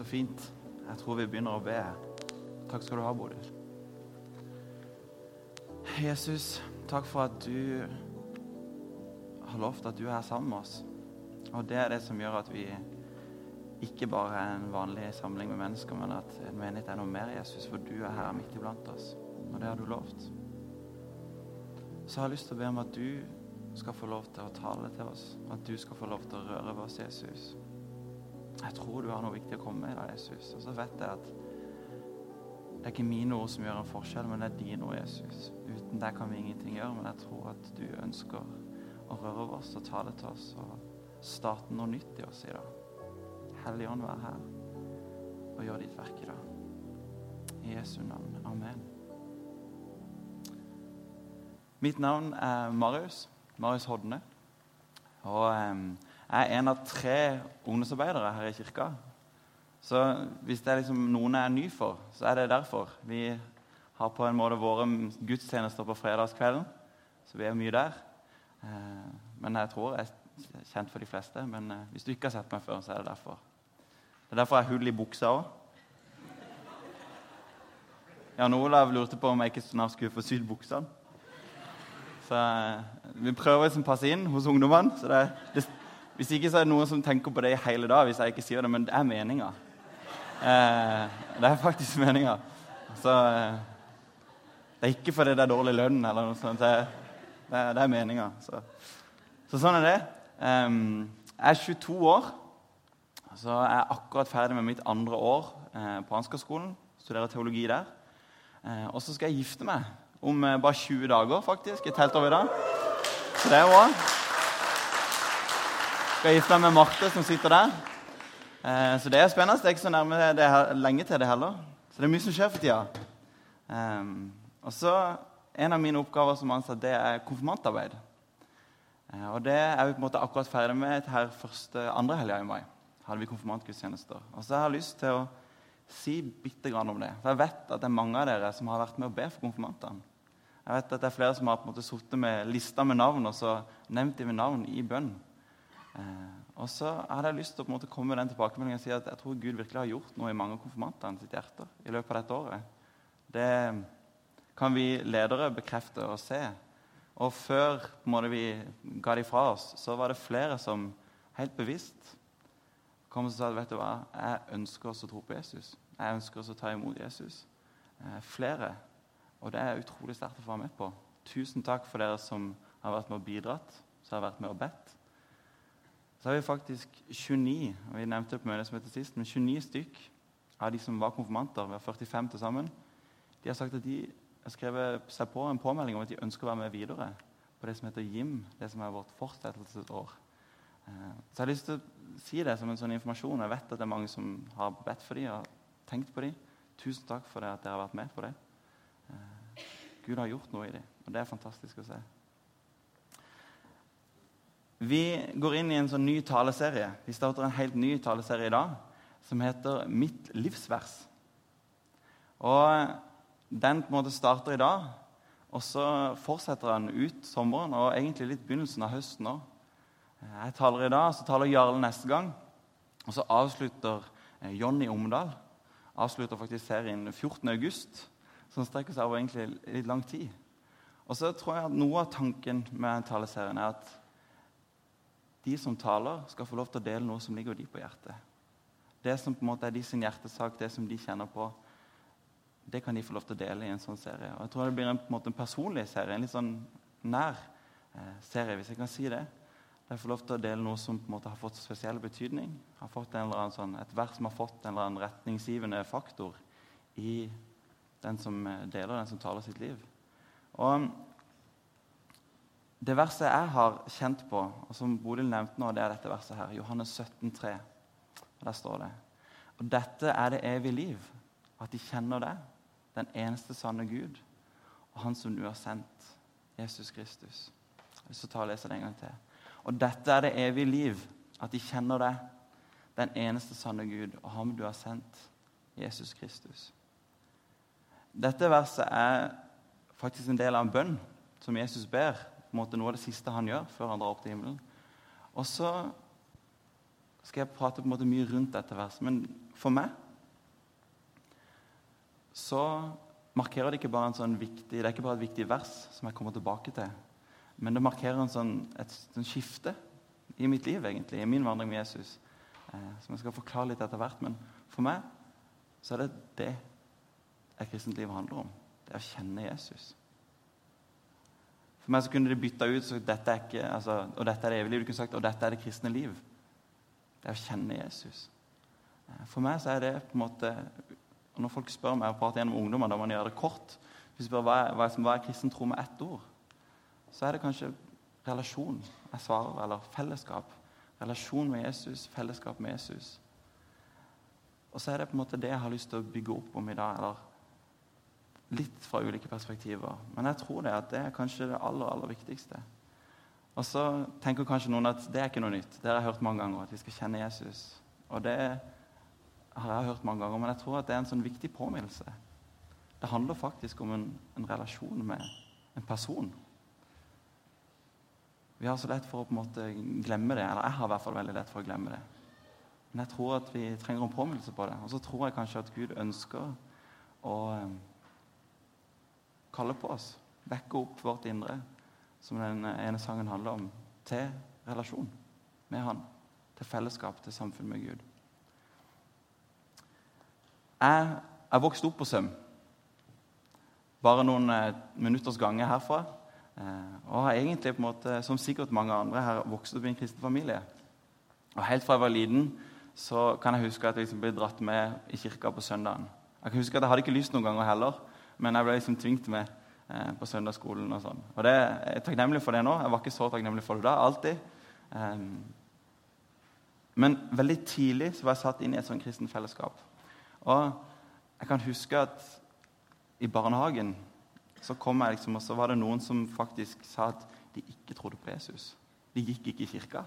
Så fint. Jeg tror vi begynner å be. Takk skal du ha, Bodil. Jesus, takk for at du har lovt at du er sammen med oss. Og det er det som gjør at vi ikke bare er en vanlig samling med mennesker, men at en menighet er noe mer, Jesus, for du er her midt iblant oss. Og det har du lovt. Så jeg har lyst til å be om at du skal få lov til å tale til oss. At du skal få lov til å røre ved oss, Jesus. Jeg tror du har noe viktig å komme med i dag, Jesus. Og så vet jeg at det er ikke mine ord som gjør en forskjell, men det er dine ord, Jesus. Uten deg kan vi ingenting gjøre, men jeg tror at du ønsker å røre over oss og tale til oss og starte noe nytt i oss i dag. Hellige vær her og gjør ditt verk i dag. I Jesu navn. Amen. Mitt navn er Marius. Marius Hodne. Og jeg er en av tre ungdomsarbeidere her i kirka. Så hvis det er liksom noen jeg er ny for, så er det derfor. Vi har på en måte våre gudstjenester på fredagskvelden, så vi er mye der. Eh, men jeg tror jeg er kjent for de fleste. Men eh, hvis du ikke har sett meg før, så er det derfor. Det er derfor jeg har hull i buksa òg. Jan Olav lurte på om jeg ikke snart skulle få sydd buksene. Så eh, vi prøver liksom å passe inn hos ungdommene. så det, det, Hvis ikke så er det noen som tenker på det i hele dag hvis jeg ikke sier det, men det er meninga. Eh, det er faktisk meninga. Så eh, Det er ikke fordi det er dårlig lønn eller noe sånt. Det, det, det er meninga. Så. så. sånn er det. Um, jeg er 22 år. Så jeg er akkurat ferdig med mitt andre år eh, på Ansgarskolen. Studerer teologi der. Eh, og så skal jeg gifte meg om eh, bare 20 dager, faktisk. Jeg telte over i dag. Så det er bra. Skal gifte meg med Marte, som sitter der. Eh, så det er spennende. Det er ikke så nærme det er lenge til det heller. Så det er mye som skjer for tida. Um, og så En av mine oppgaver som ansatt det er konfirmantarbeid. Uh, og det er vi på en måte akkurat ferdig med her første andre helga i mai. hadde vi konfirmantgudstjenester. Og så har jeg lyst til å si bitte grann om det. For jeg vet at det er mange av dere som har vært med å be for konfirmantene. Jeg vet at det er flere som har på en måte sittet med lista med navn og så nevnt de med navn i bønn. Uh, og så hadde jeg lyst til å på en måte komme med den tilbakemeldingen og si at jeg tror Gud virkelig har gjort noe i mange konfirmantene sitt hjerte i løpet av dette året. Det kan vi ledere bekrefte og se. Og før måte, vi ga de fra oss, så var det flere som helt bevisst kom og sa vet du hva, jeg ønsker oss å tro på Jesus. Jeg ønsker oss å ta imot Jesus. Eh, flere. Og det er utrolig sterkt å få være med på. Tusen takk for dere som har vært med og bidratt, som har vært med og bedt. Så har vi faktisk 29 og vi nevnte på møtet som heter sist, men 29 stykk av de som var konfirmanter, vi har 45 til sammen, de har sagt at de har skrevet seg på en påmelding om at de ønsker å være med videre på det som heter JIM, det som er vårt fortsettelsesår. Eh, så jeg har lyst til å si det som en sånn informasjon. Jeg vet at det er mange som har bedt for dem og tenkt på dem. Tusen takk for det at dere har vært med på det. Eh, Gud har gjort noe i dem, og det er fantastisk å se. Vi går inn i en sånn ny taleserie. Vi starter en helt ny taleserie i dag som heter 'Mitt livsvers'. Og Den på en måte starter i dag, og så fortsetter den ut sommeren og egentlig litt begynnelsen av høsten òg. Jeg taler i dag, så taler Jarle neste gang. Og så avslutter eh, Jonny Omdal avslutter faktisk serien 14. august, som strekker seg over egentlig litt lang tid. Og så tror jeg at Noe av tanken med taleserien er at de som taler, skal få lov til å dele noe som ligger de på hjertet. Det som på en måte er de sin hjertesak, det som de kjenner på, det kan de få lov til å dele i en sånn serie. Og jeg tror det blir en, på en, måte en personlig serie, en litt sånn nær eh, serie, hvis jeg kan si det. Der jeg får lov til å dele noe som på en måte har fått spesiell betydning. Har fått en eller annen sånn, Et vers som har fått en eller annen retningsgivende faktor i den som eh, deler, den som taler sitt liv. Og det verset jeg har kjent på, og som Bodil nevnte nå, det er dette verset her. Johannes 17, 3. Og Der står det Og dette er det evige liv, at de kjenner deg, den eneste sanne Gud, og Han som du har sendt, Jesus Kristus. Så tar jeg og leser det en gang til. Og dette er det evige liv, at de kjenner deg, den eneste sanne Gud, og Ham du har sendt, Jesus Kristus. Dette verset er faktisk en del av en bønn som Jesus ber på en måte noe av det siste han gjør før han drar opp til himmelen. Og så skal jeg prate på en måte mye rundt dette verset. Men for meg så markerer det ikke bare en sånn viktig, det er ikke bare et viktig vers som jeg kommer tilbake til, men det markerer sånn, et, sånn skifte i mitt liv, egentlig, i min vandring med Jesus, eh, som jeg skal forklare litt etter hvert. Men for meg så er det det et kristent liv handler om. Det er å kjenne Jesus. For meg så kunne de bytta ut så dette er ikke, altså, og dette er det evige liv. Du kunne sagt og dette er det kristne liv. Det er å kjenne Jesus. Eh, for meg så er det på en måte og Når folk spør meg og prater gjennom ungdommer, da man gjør det kort Hvis de spør hva er, hva er, hva er kristen tro med ett ord, så er det kanskje relasjon jeg svarer, eller fellesskap. Relasjon med Jesus, fellesskap med Jesus. Og så er det på en måte det jeg har lyst til å bygge opp om i dag. eller litt fra ulike perspektiver. Men jeg tror det at det er kanskje det aller, aller viktigste. Og så tenker kanskje noen at det er ikke noe nytt. Det har jeg hørt mange ganger, at vi skal kjenne Jesus. Og det har jeg hørt mange ganger, men jeg tror at det er en sånn viktig påminnelse. Det handler faktisk om en, en relasjon med en person. Vi har så lett for å på en måte glemme det, eller jeg har i hvert fall veldig lett for å glemme det. Men jeg tror at vi trenger en påminnelse på det. Og så tror jeg kanskje at Gud ønsker å kaller på oss. Vekke opp vårt indre, som den ene sangen handler om, til relasjon med Han. Til fellesskap, til samfunn med Gud. Jeg er vokst opp på Søm. Bare noen eh, minutters gange herfra. Eh, og har egentlig, på en måte, som sikkert mange andre, her vokst opp i en kristen familie. Og Helt fra jeg var liten så kan jeg huske at jeg liksom ble dratt med i kirka på søndagen. Jeg kan huske at jeg hadde ikke lyst noen ganger heller, men jeg ble liksom tvingt med eh, på søndagsskolen. og sånn. Og det, Jeg er takknemlig for det nå. Jeg var ikke så takknemlig for det da. alltid. Um, men veldig tidlig så var jeg satt inn i et sånt kristent fellesskap. Og jeg kan huske at i barnehagen så kom jeg liksom, og så var det noen som faktisk sa at de ikke trodde på Jesus. De gikk ikke i kirka.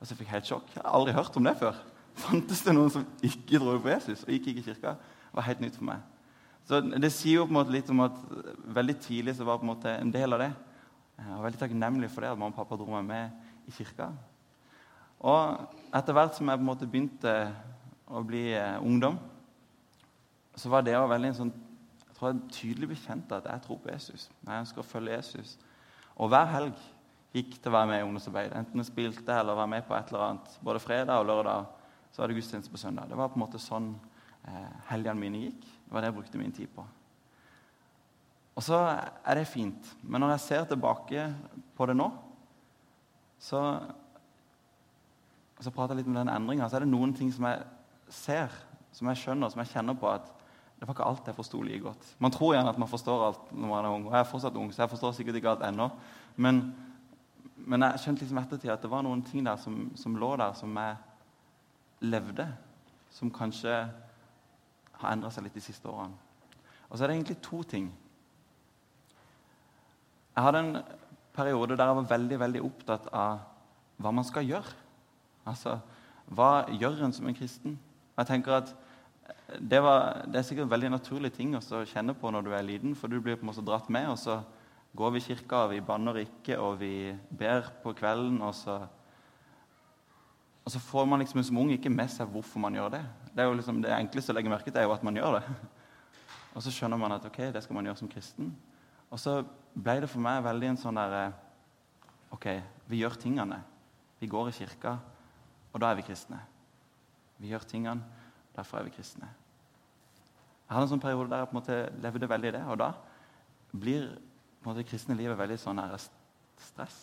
Og så fikk jeg helt sjokk. Jeg har aldri hørt om det før. Fantes det noen som ikke trodde på Jesus og gikk ikke i kirka? Det var helt nytt for meg. Så Det sier jo på en måte litt om at veldig tidlig så var på en måte en del av det. Jeg var veldig takknemlig for det at mamma og pappa dro meg med i kirka. Og etter hvert som jeg på en måte begynte å bli eh, ungdom, så var det veldig en sånn, jeg tror jeg tydelig bekjent at jeg tror på Jesus. Jeg ønsker å følge Jesus. Og hver helg gikk til å være med i ungdomsarbeid. Enten jeg spilte eller var med på et eller annet. Både fredag og lørdag så var det gudstjeneste på søndag. Det var på en måte sånn eh, helgene mine gikk. Det var det jeg brukte min tid på. Og så er det fint. Men når jeg ser tilbake på det nå, så, så prater jeg litt om den endringa. Så er det noen ting som jeg ser, som jeg skjønner, som jeg kjenner på at det var ikke alt jeg forsto like godt. Man tror gjerne at man forstår alt når man er ung. Og jeg er fortsatt ung, så jeg forstår sikkert ikke alt ennå. Men, men jeg skjønte liksom ettertid at det var noen ting der som, som lå der, som jeg levde, som kanskje har endra seg litt de siste årene. Og så er det egentlig to ting. Jeg hadde en periode der jeg var veldig veldig opptatt av hva man skal gjøre. Altså, Hva gjør en som en kristen? Jeg tenker at det, var, det er sikkert en veldig naturlig ting å kjenne på når du er liten, for du blir på en måte dratt med, og så går vi i kirka, og vi banner ikke, og vi ber på kvelden, og så og så får man liksom som ung ikke med seg hvorfor man gjør det. Det er jo liksom det enkleste å legge merke til er jo at man gjør det. Og så skjønner man at ok, det skal man gjøre som kristen. Og så ble det for meg veldig en sånn derre Ok, vi gjør tingene. Vi går i kirka, og da er vi kristne. Vi gjør tingene, derfor er vi kristne. Jeg hadde en sånn periode der jeg på en måte levde veldig i det, og da blir på en måte kristne livet veldig sånn stress,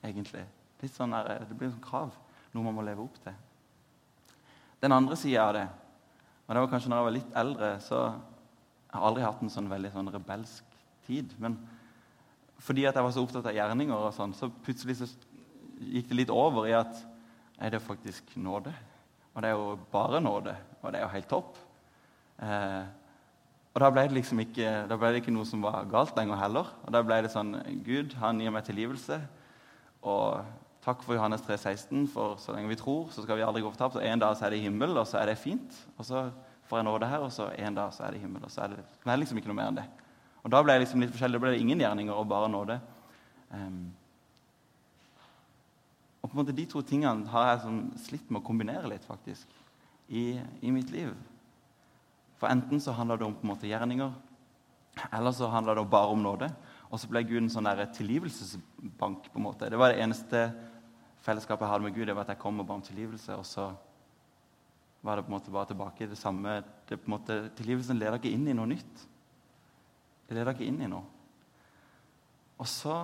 egentlig. Litt sånn der, det blir sånn krav noe man må leve opp til. Den andre sida av det, og det var kanskje når jeg var litt eldre, så jeg har aldri hatt en sånn veldig sånn rebelsk tid. Men fordi at jeg var så opptatt av gjerninger, og sånn, så plutselig så gikk det litt over i at er det faktisk nåde. Og det er jo bare nåde, og det er jo helt topp. Eh, og da ble, det liksom ikke, da ble det ikke noe som var galt lenger heller. Og da ble det sånn Gud, han gir meg tilgivelse. Og Takk for Johannes 3, 16, for så lenge vi tror, så skal vi aldri gå fortapt. Så En dag så er det himmel, og så er det fint. Og så får jeg nåde her, og så en dag så er det himmel. og så er det, det er liksom ikke noe mer enn det. Og Da ble det liksom litt forskjellig. Da ble det ingen gjerninger og bare nåde. Um, Og på en måte De to tingene har jeg sånn slitt med å kombinere litt faktisk, i, i mitt liv. For enten så handler det om på en måte gjerninger, eller så handler det bare om nåde. Og så ble Gud en sånn tilgivelsesbank. på en måte. Det var det eneste fellesskapet jeg hadde med Gud, det var at jeg kom og ba om tilgivelse. Og så var det på en måte bare tilbake i det samme. Det på en måte, tilgivelsen leder ikke inn i noe nytt. Det leder ikke inn i noe. Og så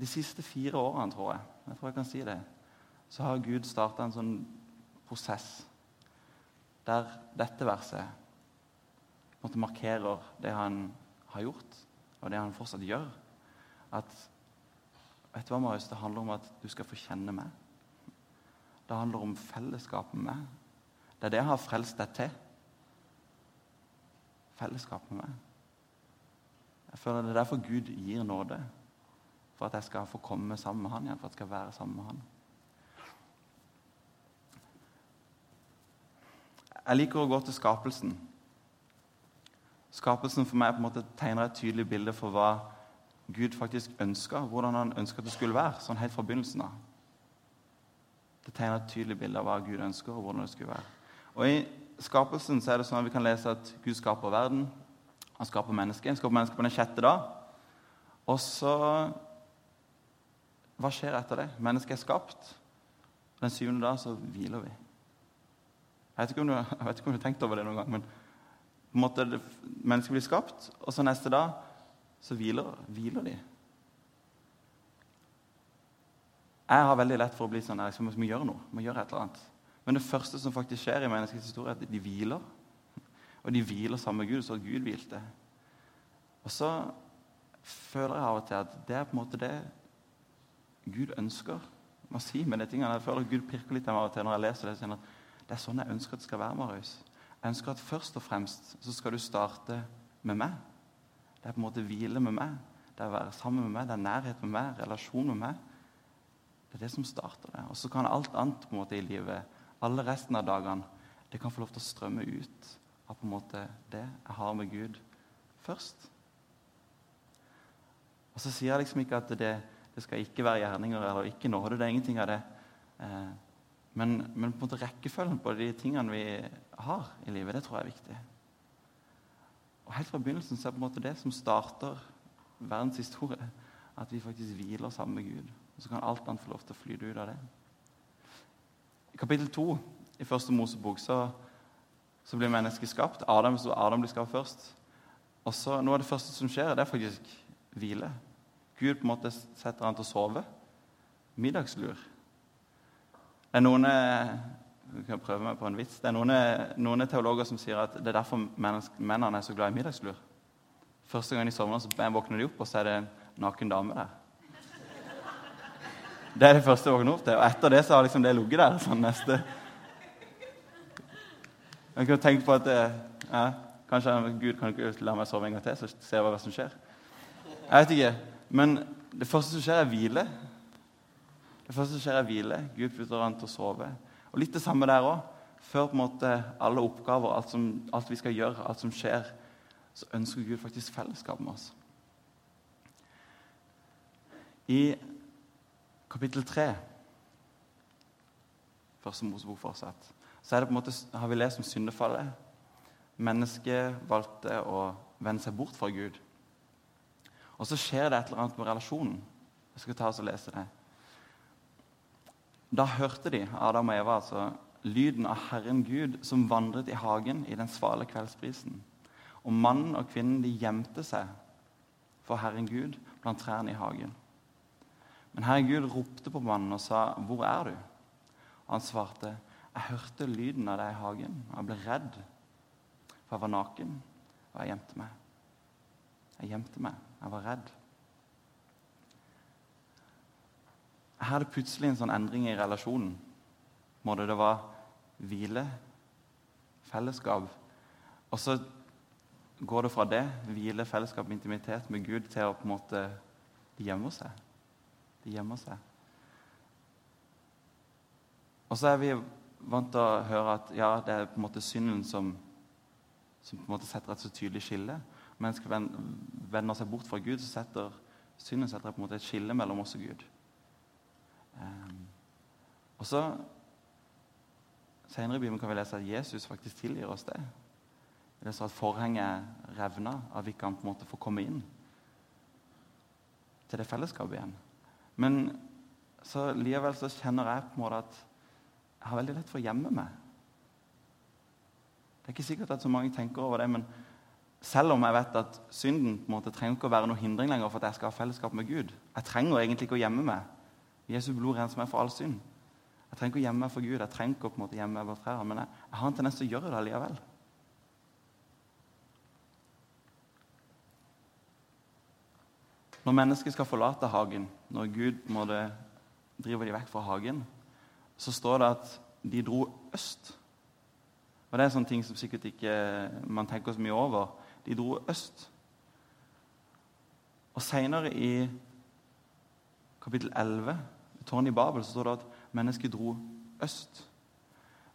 De siste fire årene, tror jeg, jeg tror jeg kan si det, så har Gud starta en sånn prosess der dette verset på en måte markerer det han har gjort, og det han fortsatt gjør. At vet du hva, Marius, Det handler om at du skal få kjenne meg. Det handler om fellesskap med meg. Det er det jeg har frelst deg til. Fellesskap med meg. Jeg føler Det er derfor Gud gir nåde. For at jeg skal få komme sammen med han igjen, for at jeg skal være sammen med han. Jeg liker å gå til skapelsen. Skapelsen for meg på en måte tegner et tydelig bilde for hva Gud faktisk ønska, hvordan han ønska det skulle være, sånn helt fra begynnelsen av. Det tegner et tydelig bilde av hva Gud ønsker, og hvordan det skulle være. Og I skapelsen så er det sånn at vi kan lese at Gud skaper verden, han skaper mennesket. Han skaper mennesket på den sjette dag. Og så Hva skjer etter det? Mennesket er skapt. Den syvende dag så hviler vi. Jeg vet ikke om du, ikke om du har tenkt over det noen gang, men på en måte mennesket blir skapt, og så neste dag så hviler, hviler de. Jeg har veldig lett for å bli sånn at jeg må gjøre noe. må gjøre et eller annet. Men det første som faktisk skjer i menneskets historie, er at de hviler. Og de hviler sammen med Gud, så Gud hvilte. Og så føler jeg av og til at det er på en måte det Gud ønsker å si med de tingene. Jeg føler at Gud pirker litt av og til når jeg leser det. Jeg at det er sånn jeg ønsker at det skal være. Marius. Jeg ønsker at først og fremst så skal du starte med meg. Det er på en måte hvile med meg. Det er å være sammen med meg, det er nærhet med meg, relasjon med meg. Det er det som starter det. Og så kan alt annet på en måte i livet, alle resten av dagene, det kan få lov til å strømme ut av på en måte det jeg har med Gud først. Og så sier jeg liksom ikke at det, det skal ikke være gjerninger eller ikke nåde. Det er ingenting av det. Eh, men, men, på en måte rekkefølgen på de tingene vi har i livet, det tror jeg er viktig. Og Helt fra begynnelsen så er det på en måte det som starter verdens historie, at vi faktisk hviler sammen med Gud. Og Så kan alt annet få lov til å flyte ut av det. I kapittel 2 i første Mosebok så, så blir mennesket skapt. Adam, Adam blir skapt først. Og så Noe av det første som skjer, det er faktisk hvile. Gud på en måte setter han til å sove. Middagslur. Det er noen jeg kan prøve meg på en vits. Det er noen, noen teologer som sier at det er derfor mennene er så glad i middagslur. Første gang de sovner, så våkner de opp, og så er det en naken dame der. Det er det første jeg våkner opp til. Og etter det så har liksom det ligget der. sånn neste. Jeg kunne tenkt på at ja, Kanskje Gud kan ikke la meg sove en gang til, så ser vi hva som skjer. Jeg vet ikke. Men det første som skjer, er hvile. Det første som skjer, er hvile. Gud putter han til å sove. Og litt det samme der òg. Før på en måte alle oppgaver, alt, som, alt, vi skal gjøre, alt som skjer, så ønsker Gud faktisk fellesskap med oss. I kapittel 3, første Mosebok fortsatt, så er det på en måte, har vi lest om syndefallet. Mennesket valgte å vende seg bort fra Gud. Og så skjer det et eller annet med relasjonen. Jeg skal ta oss og lese det. Da hørte de, Adam og Eva, altså, lyden av Herren Gud som vandret i hagen i den svale kveldsprisen. Og mannen og kvinnen de gjemte seg for Herren Gud blant trærne i hagen. Men Herren Gud ropte på mannen og sa, 'Hvor er du?' Og han svarte, 'Jeg hørte lyden av deg i hagen, og jeg ble redd, for jeg var naken, og jeg gjemte meg.' Jeg gjemte meg. Jeg var redd. Her er det plutselig en sånn endring i relasjonen. Måte det var hvile, fellesskap. Og så går det fra det, hvile, fellesskap, intimitet med Gud, til å på en måte De gjemmer seg. De gjemmer seg. Og så er vi vant til å høre at ja, det er på en måte synden som, som på en måte setter et så tydelig skille. Mennesker vender seg bort fra Gud, så setter synden setter på en måte et skille mellom oss og Gud. Og så Senere i Bibelen kan vi lese at Jesus faktisk tilgir oss det. Det står at forhenget revna, at vi kan på en måte få komme inn til det fellesskapet igjen. Men så likevel så kjenner jeg på en måte at jeg har veldig lett for å gjemme meg. Det er ikke sikkert at så mange tenker over det, men selv om jeg vet at synden på en måte trenger ikke å være noe hindring lenger for at jeg skal ha fellesskap med Gud Jeg trenger egentlig ikke å gjemme meg. Jesu blod renser meg for all synd. Jeg trenger ikke å gjemme meg for Gud, jeg trenger ikke å på en måte gjemme meg bort fra men jeg, jeg, har en tendens til å gjøre det allikevel. Når mennesker skal forlate hagen, når Gud på en måte driver de vekk fra hagen, så står det at de dro øst. Og Det er sånne ting som sikkert ikke man tenker så mye over. De dro øst. Og Seinere i kapittel 11, tårnet i Babel, så står det at mennesket dro øst.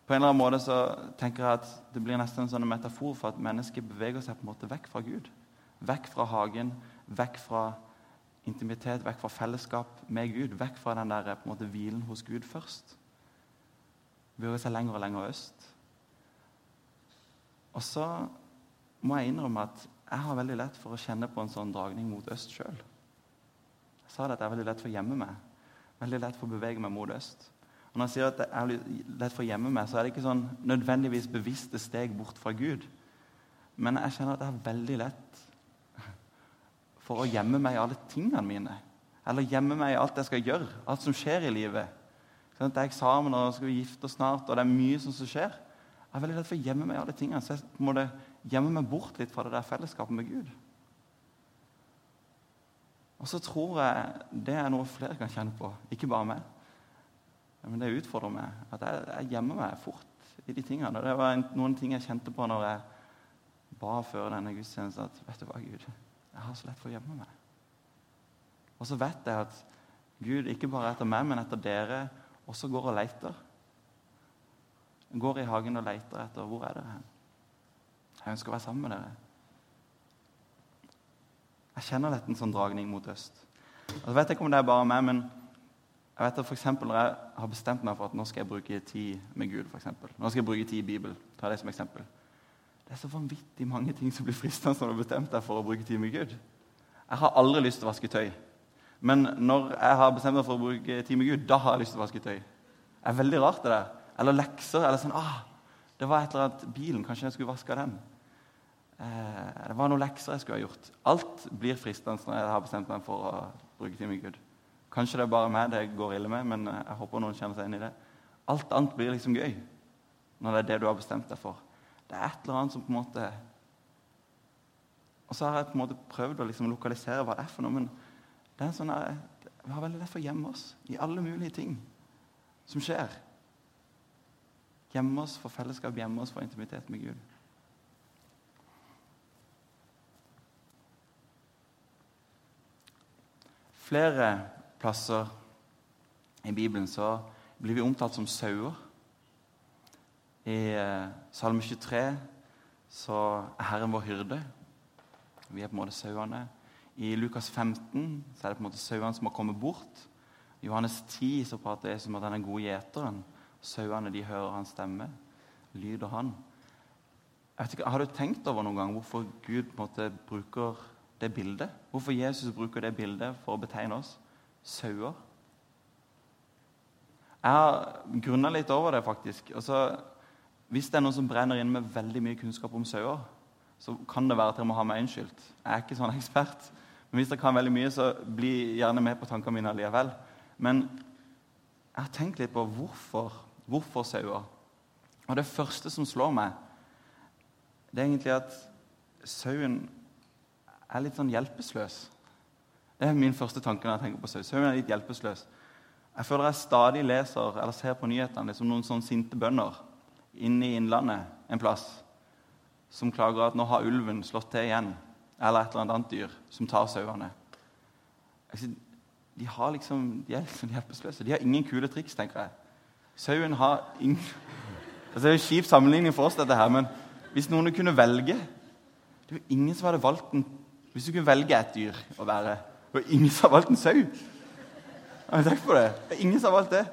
På en eller annen måte så tenker jeg at Det blir nesten en sånn metafor for at mennesket beveger seg på en måte vekk fra Gud. Vekk fra hagen, vekk fra intimitet, vekk fra fellesskap med Gud. Vekk fra den der på en måte hvilen hos Gud først. Beveger seg lenger og lenger øst. Og så må jeg innrømme at jeg har veldig lett for å kjenne på en sånn dragning mot øst sjøl. Jeg sa det at jeg er veldig lett for å gjemme meg. Veldig lett for å bevege meg mot øst. Og når jeg sier at det er lett for å gjemme meg, så er det ikke sånn nødvendigvis bevisste steg bort fra Gud. Men jeg kjenner at det er veldig lett for å gjemme meg i alle tingene mine. Eller gjemme meg i alt jeg skal gjøre, alt som skjer i livet. Sånn Det er eksamen, og skal vi gifte oss snart, og det er mye som skjer. Jeg er veldig lett for å gjemme meg i alle tingene, så jeg må gjemme meg bort litt fra det der fellesskapet med Gud. Og så tror jeg det er noe flere kan kjenne på, ikke bare meg. Men det utfordrer meg. At jeg, jeg gjemmer meg fort i de tingene. Og det var en, noen ting jeg kjente på når jeg ba før denne gudstjenesten, at vet du hva, Gud, jeg har så lett for å gjemme meg. Og så vet jeg at Gud ikke bare etter meg, men etter dere også går og leter. Går i hagen og leter etter hvor er dere hen. Jeg ønsker å være sammen med dere. Jeg kjenner litt en sånn dragning mot øst. Og jeg vet ikke om det er bare meg, men jeg vet at for Når jeg har bestemt meg for at nå skal jeg bruke tid med Gud, for eksempel. nå skal jeg bruke tid i Bibelen, ta det som eksempel. Det er så vanvittig mange ting som blir fristende når du har bestemt deg for å bruke tid med Gud. Jeg har aldri lyst til å vaske tøy. Men når jeg har bestemt meg for å bruke tid med Gud, da har jeg lyst til å vaske tøy. Det er veldig rart, det der. Eller lekser. eller sånn, ah, Det var et eller annet bilen. Kanskje jeg skulle vaske den. Eh, det var noen lekser jeg skulle ha gjort. Alt blir fristende når jeg har bestemt meg for å bruke tid med Gud. Kanskje det er bare meg det går ille med, men eh, jeg håper noen kjenner seg inn i det. Alt annet blir liksom gøy når det er det du har bestemt deg for. Det er et eller annet som på en måte Og så har jeg på en måte prøvd å liksom lokalisere hva det er for noe. Men det er sånn her, vi har veldig lett for å gjemme oss i alle mulige ting som skjer. Gjemme oss for fellesskap, gjemme oss for intimitet med Gud. Flere plasser i Bibelen så blir vi omtalt som sauer. I eh, Salme 23 så er Herren vår hyrde. Vi er på en måte sauene. I Lukas 15 så er det på en måte sauene som har kommet bort. I Johannes 10 så prater Jesus om at han er gode gjeteren. Sauene de hører hans stemme, lyder han. Ikke, har du tenkt over noen gang hvorfor Gud på en måte bruker det bildet? Hvorfor Jesus bruker det bildet for å betegne oss? sauer. Jeg har grunna litt over det, faktisk. Altså, hvis det er noen som brenner inn med veldig mye kunnskap om sauer, så kan det være at dere må ha meg unnskyldt. Jeg er ikke sånn ekspert. Men hvis dere kan veldig mye, så bli gjerne med på tankene mine allikevel. Men jeg har tenkt litt på hvorfor, hvorfor sauer. Og det første som slår meg, det er egentlig at sauen er litt sånn hjelpeløs. Det er min første tanke når jeg tenker på sau. Sauen er litt hjelpeløs. Jeg føler jeg stadig leser eller ser på nyhetene liksom noen sånne sinte bønder inne i Innlandet en plass som klager at nå har ulven slått til igjen, eller et eller annet dyr som tar sauene. De, har liksom, de er liksom hjelpeløse. De har ingen kule triks, tenker jeg. Sauen har ingen altså, Det er en kjip sammenligning for oss, dette her, men hvis noen kunne velge Det er jo ingen som hadde valgt en Hvis du kunne velge et dyr å være og ingen som har valgt en sau. Har du tenkt på det? Det er ingen som har valgt det.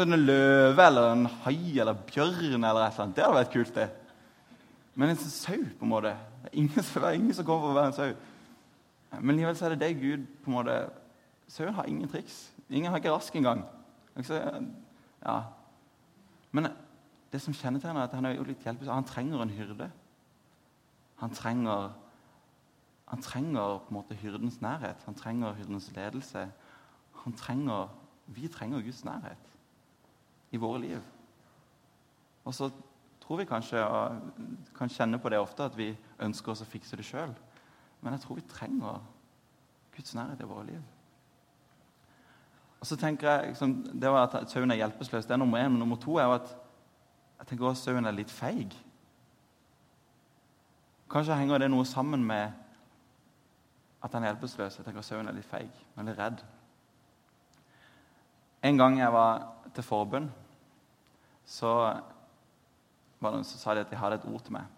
En løve eller en hai eller bjørn eller et eller annet. Det hadde vært kult, det. Men en sau, på en måte. Det er ingen, som, er ingen som kommer for å være en sau. Men likevel så er det det Gud på en måte Sauen har ingen triks. Ingen har ikke rask engang. Ja. Men det som kjennetegner er at han er jo litt hjelpeløs. Han trenger en hyrde. Han trenger, han trenger på en måte hyrdens nærhet. Han trenger hyrdens ledelse. Han trenger, vi trenger Guds nærhet i våre liv. Og så tror vi kanskje, og kan kjenne på det ofte, at vi ønsker oss å fikse det sjøl. Men jeg tror vi trenger Guds nærhet i våre liv. Og så tenker jeg, liksom, Det var at sauen er hjelpeløs. Det er nummer én. Men nummer to er jo at jeg tenker sauen er litt feig. Kanskje henger det noe sammen med at han er hjelpeløs. Jeg tenker sauen er litt feig, veldig redd. En gang jeg var til forbønn, så var det noen som sa de at de hadde et ord til meg.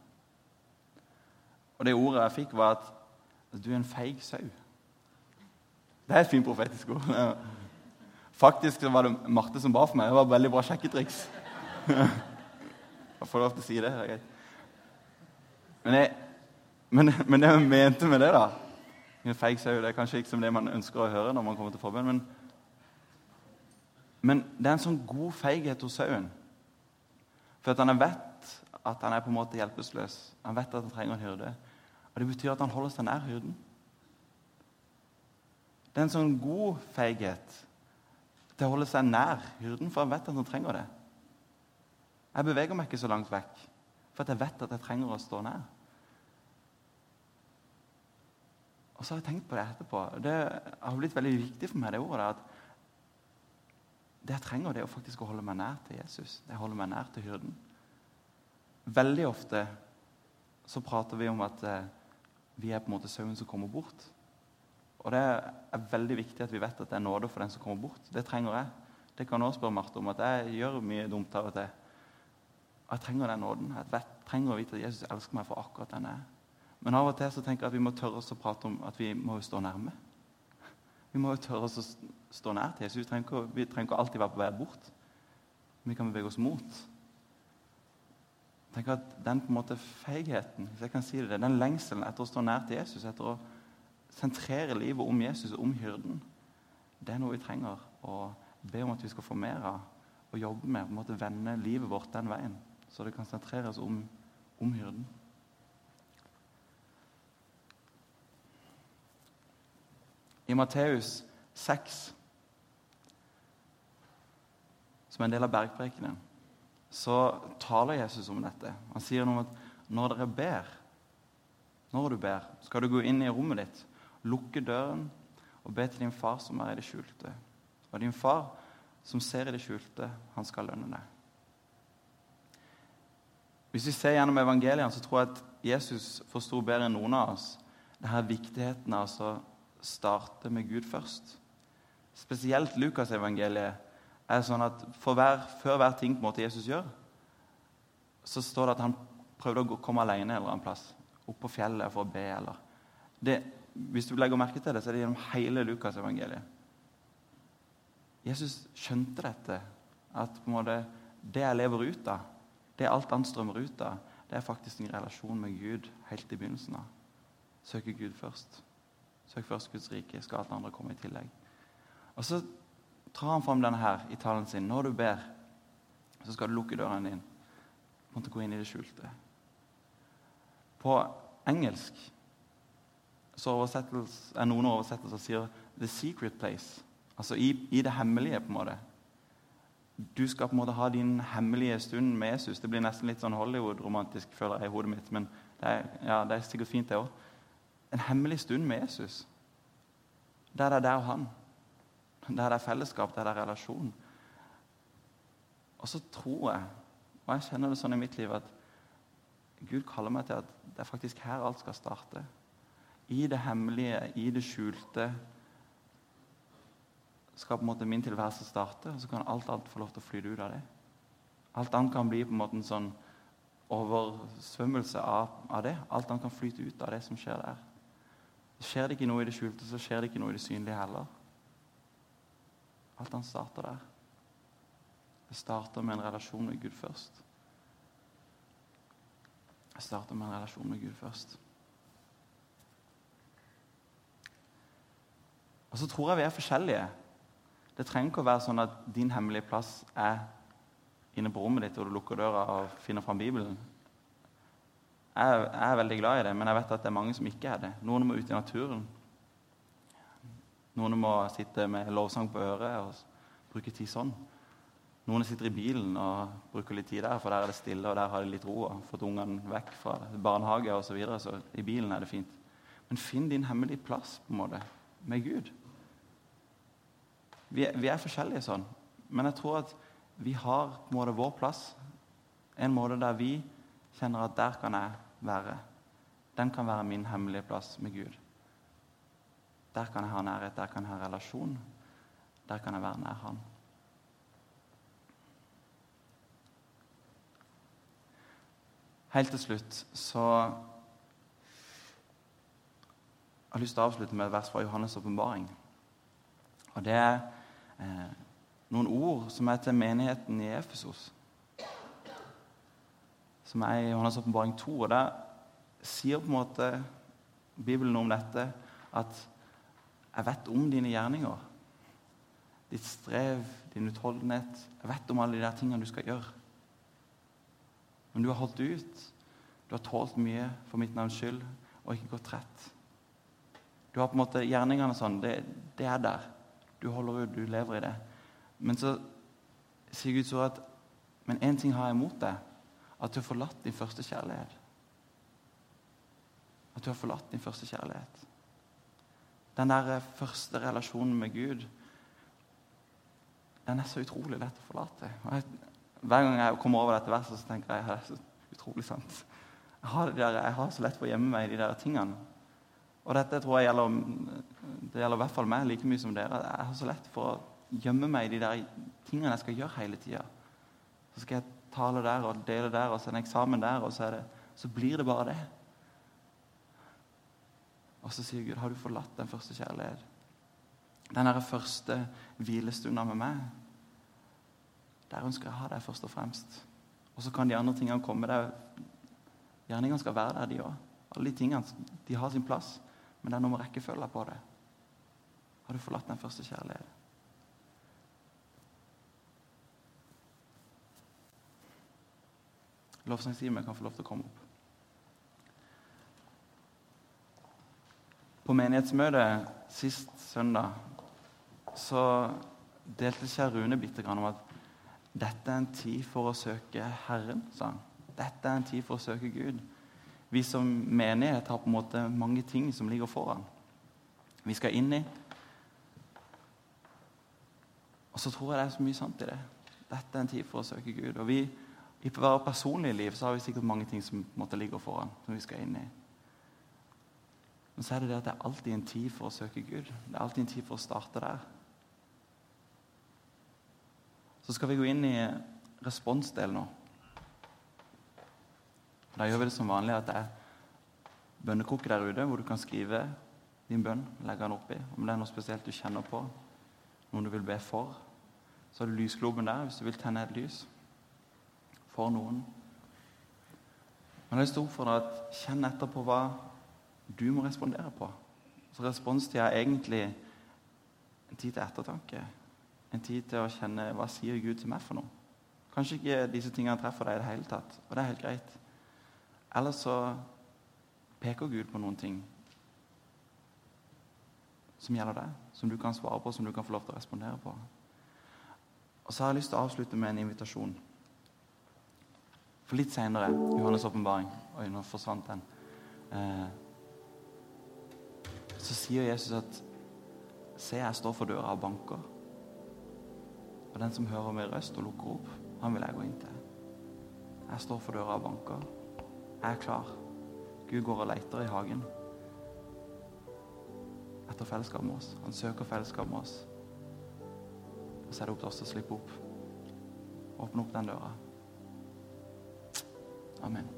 Og det ordet jeg fikk, var at du er en feig sau. Det er et fint profetisk ord. Faktisk så var det Marte som ba for meg. Det var et veldig bra sjekketriks. Jeg får lov til å si det. er. Men, jeg, men, men, det jeg mente med det, da En feig sau det er kanskje ikke som det man ønsker å høre når man kommer til forbønn, men, men det er en sånn god feighet hos sauen. For at han vet at han er på en måte hjelpeløs. Han vet at han trenger en hyrde. Og Det betyr at han holder seg nær hyrden. Det er en sånn god feighet til å holde seg nær hyrden, for han vet at han trenger det. Jeg beveger meg ikke så langt vekk, for jeg vet at jeg trenger å stå nær. Og så har jeg tenkt på det etterpå. Det har blitt veldig viktig for meg, det ordet. at Det jeg trenger, det er å faktisk holde meg nær til Jesus. Det holder meg nær til hyrden. Veldig ofte så prater vi om at eh, vi er på en måte sauen som kommer bort. Og Det er veldig viktig at vi vet at det er nåde for den som kommer bort. Det trenger jeg. Det kan også spørre Marte om, at jeg gjør mye dumt av og til. Jeg trenger den nåden. Jeg vet, trenger å vite at Jesus elsker meg for akkurat den jeg er. Men av og til så tenker jeg at vi må tørre oss å prate om at vi må jo stå nærme. Vi må jo tørre oss å stå nær til Jesus. Vi trenger, ikke, vi trenger ikke alltid være på vei bort. Vi kan bevege oss mot. Tenk at Den på en måte feigheten, hvis jeg kan si det, den lengselen etter å stå nær til Jesus, etter å sentrere livet om Jesus og om hyrden, det er noe vi trenger å be om at vi skal få mer av og jobbe med. på en måte Vende livet vårt den veien, så det kan sentreres om, om hyrden. I Matteus 6, som er en del av bergprekenen, så taler Jesus om dette. Han sier noe om at når dere ber, når du ber, skal du gå inn i rommet ditt, lukke døren og be til din far som er i det skjulte. Og din far som ser i det skjulte, han skal lønne deg. Hvis vi ser gjennom evangeliene, så tror jeg at Jesus forsto bedre enn noen av oss det her viktigheten av å starte med Gud først. Spesielt Lukasevangeliet er sånn at hver, Før hver ting på en måte Jesus gjør, så står det at han prøvde å komme alene en eller annen plass. Opp på fjellet for å be. eller... Det, hvis du legger merke til det, så er det gjennom hele Lukasevangeliet. Jesus skjønte dette, at på en måte, det jeg lever ut av, det alt anstrømmer ut av, det er faktisk en relasjon med Gud helt i begynnelsen av. Søke Gud først. Søk først Guds rike, skal alt andre komme i tillegg. Og så tar han fram denne her i talen sin. Når du ber, så skal du lukke døren din. Måtte gå inn i det skjulte. På engelsk så er noen oversettelser sier 'the secret place'. Altså i, i, det hemmelige, på en måte. Du skal på en måte ha din hemmelige stund med Jesus. Det blir nesten litt sånn Hollywood-romantisk, føler jeg i hodet mitt. Men det er, ja, det er sikkert fint, det òg. En hemmelig stund med Jesus. Der det er der og han. Der det er fellesskap, der det er relasjon. Og så tror jeg, og jeg kjenner det sånn i mitt liv, at Gud kaller meg til at det er faktisk her alt skal starte. I det hemmelige, i det skjulte skal på en måte min tilværelse starte, og så kan alt annet få lov til å flyte ut av det. Alt annet kan bli på en måte en sånn oversvømmelse av, av det. Alt annet kan flyte ut av det som skjer der. Skjer det ikke noe i det skjulte, så skjer det ikke noe i det synlige heller. Alt han starter der. Det starter med en relasjon med Gud først. Jeg starter med en relasjon med Gud først. Og så tror jeg vi er forskjellige. Det trenger ikke å være sånn at din hemmelige plass er inne på rommet ditt, og du lukker døra og finner fram Bibelen. Jeg, er veldig glad i det, men jeg vet at det er mange som ikke er det. Noen må ut i naturen. Noen må sitte med lovsang på øret og bruke tid sånn. Noen sitter i bilen og bruker litt tid der, for der er det stille, og der har de litt ro. og fått ungene vekk fra barnehage osv. Så, videre, så i bilen er det fint. Men finn din hemmelige plass på en måte, med Gud. Vi, vi er forskjellige sånn, men jeg tror at vi har på en måte vår plass. En måte der vi kjenner at der kan jeg være. Den kan være min hemmelige plass med Gud. Der kan jeg ha nærhet, der kan jeg ha relasjon. Der kan jeg være nær Han. Helt til slutt så Jeg har lyst til å avslutte med et vers fra Johannes' åpenbaring. Og det er eh, noen ord som er til menigheten i Efesos. Som er i Johannes' åpenbaring 2. Og der sier på en måte Bibelen om dette at jeg vet om dine gjerninger. Ditt strev, din utholdenhet. Jeg vet om alle de der tingene du skal gjøre. Men du har holdt ut. Du har tålt mye for mitt navns skyld og ikke gått trett. Du har på en måte gjerningene sånn. Det, det er der. Du holder ut, du lever i det. Men så sier Guds ord at Men én ting har jeg imot deg. At du har forlatt din første kjærlighet. At du har forlatt din første kjærlighet. Den der første relasjonen med Gud, den er så utrolig lett å forlate. Jeg, hver gang jeg kommer over dette verset, så tenker jeg at det er så utrolig sant. Jeg har, der, jeg har, så lett for å gjemme meg i de der tingene. Og dette tror jeg gjelder, det gjelder i hvert fall meg like mye som dere. Jeg har så lett for å gjemme meg i de der tingene jeg skal gjøre hele tida. Så skal jeg tale der og dele der, og så en eksamen der, og så, det, så blir det bare det. Og så sier Gud, har du forlatt den første kjærlighet? Den der første hvilestunda med meg. Der ønsker jeg å ha deg først og fremst. Og så kan de andre tingene komme. der. Gjerningene skal være der, de òg. Alle de tingene de har sin plass. Men det er noe med rekkefølgen på det. Har du forlatt den første kjærlighet? Lovsangsteamet kan få lov til å komme opp. På menighetsmøtet sist søndag så delte Kjær Rune bitte grann om at dette er en tid for å søke Herren, sa han. Dette er en tid for å søke Gud. Vi som menighet har på en måte mange ting som ligger foran. Vi skal inn i. Og så tror jeg det er så mye sant i det. Dette er en tid for å søke Gud. Og vi i vårt personlige liv så har vi sikkert mange ting som måtte ligge foran. som vi skal inn i. Men så er det det at det er alltid en tid for å søke Gud. Det er alltid en tid for å starte der. Så skal vi gå inn i responsdelen nå. Da gjør vi det som vanlig at det er bønnekrukke der ute, hvor du kan skrive din bønn, legge den oppi. Om det er noe spesielt du kjenner på, noen du vil be for, så har du lysgloben der hvis du vil tenne et lys for noen. Men jeg er lyst for deg at kjenn etterpå hva du må respondere på. Så Responstida er egentlig en tid til ettertanke. En tid til å kjenne hva sier Gud til meg for noe. Kanskje ikke disse tingene treffer deg i det hele tatt, og det er helt greit. Eller så peker Gud på noen ting som gjelder deg, som du kan svare på, som du kan få lov til å respondere på. Og så har jeg lyst til å avslutte med en invitasjon. For litt seinere, Johannes' åpenbaring Oi, nå forsvant den. Eh, så sier Jesus at Se, jeg står for døra og banker. Og den som hører min røst og lukker opp, han vil jeg gå inn til. Jeg står for døra og banker. Jeg er klar. Gud går og leter i hagen etter fellesskap med oss. Han søker fellesskap med oss. Og så er det opp til oss å slippe opp. Åpne opp den døra. Amen.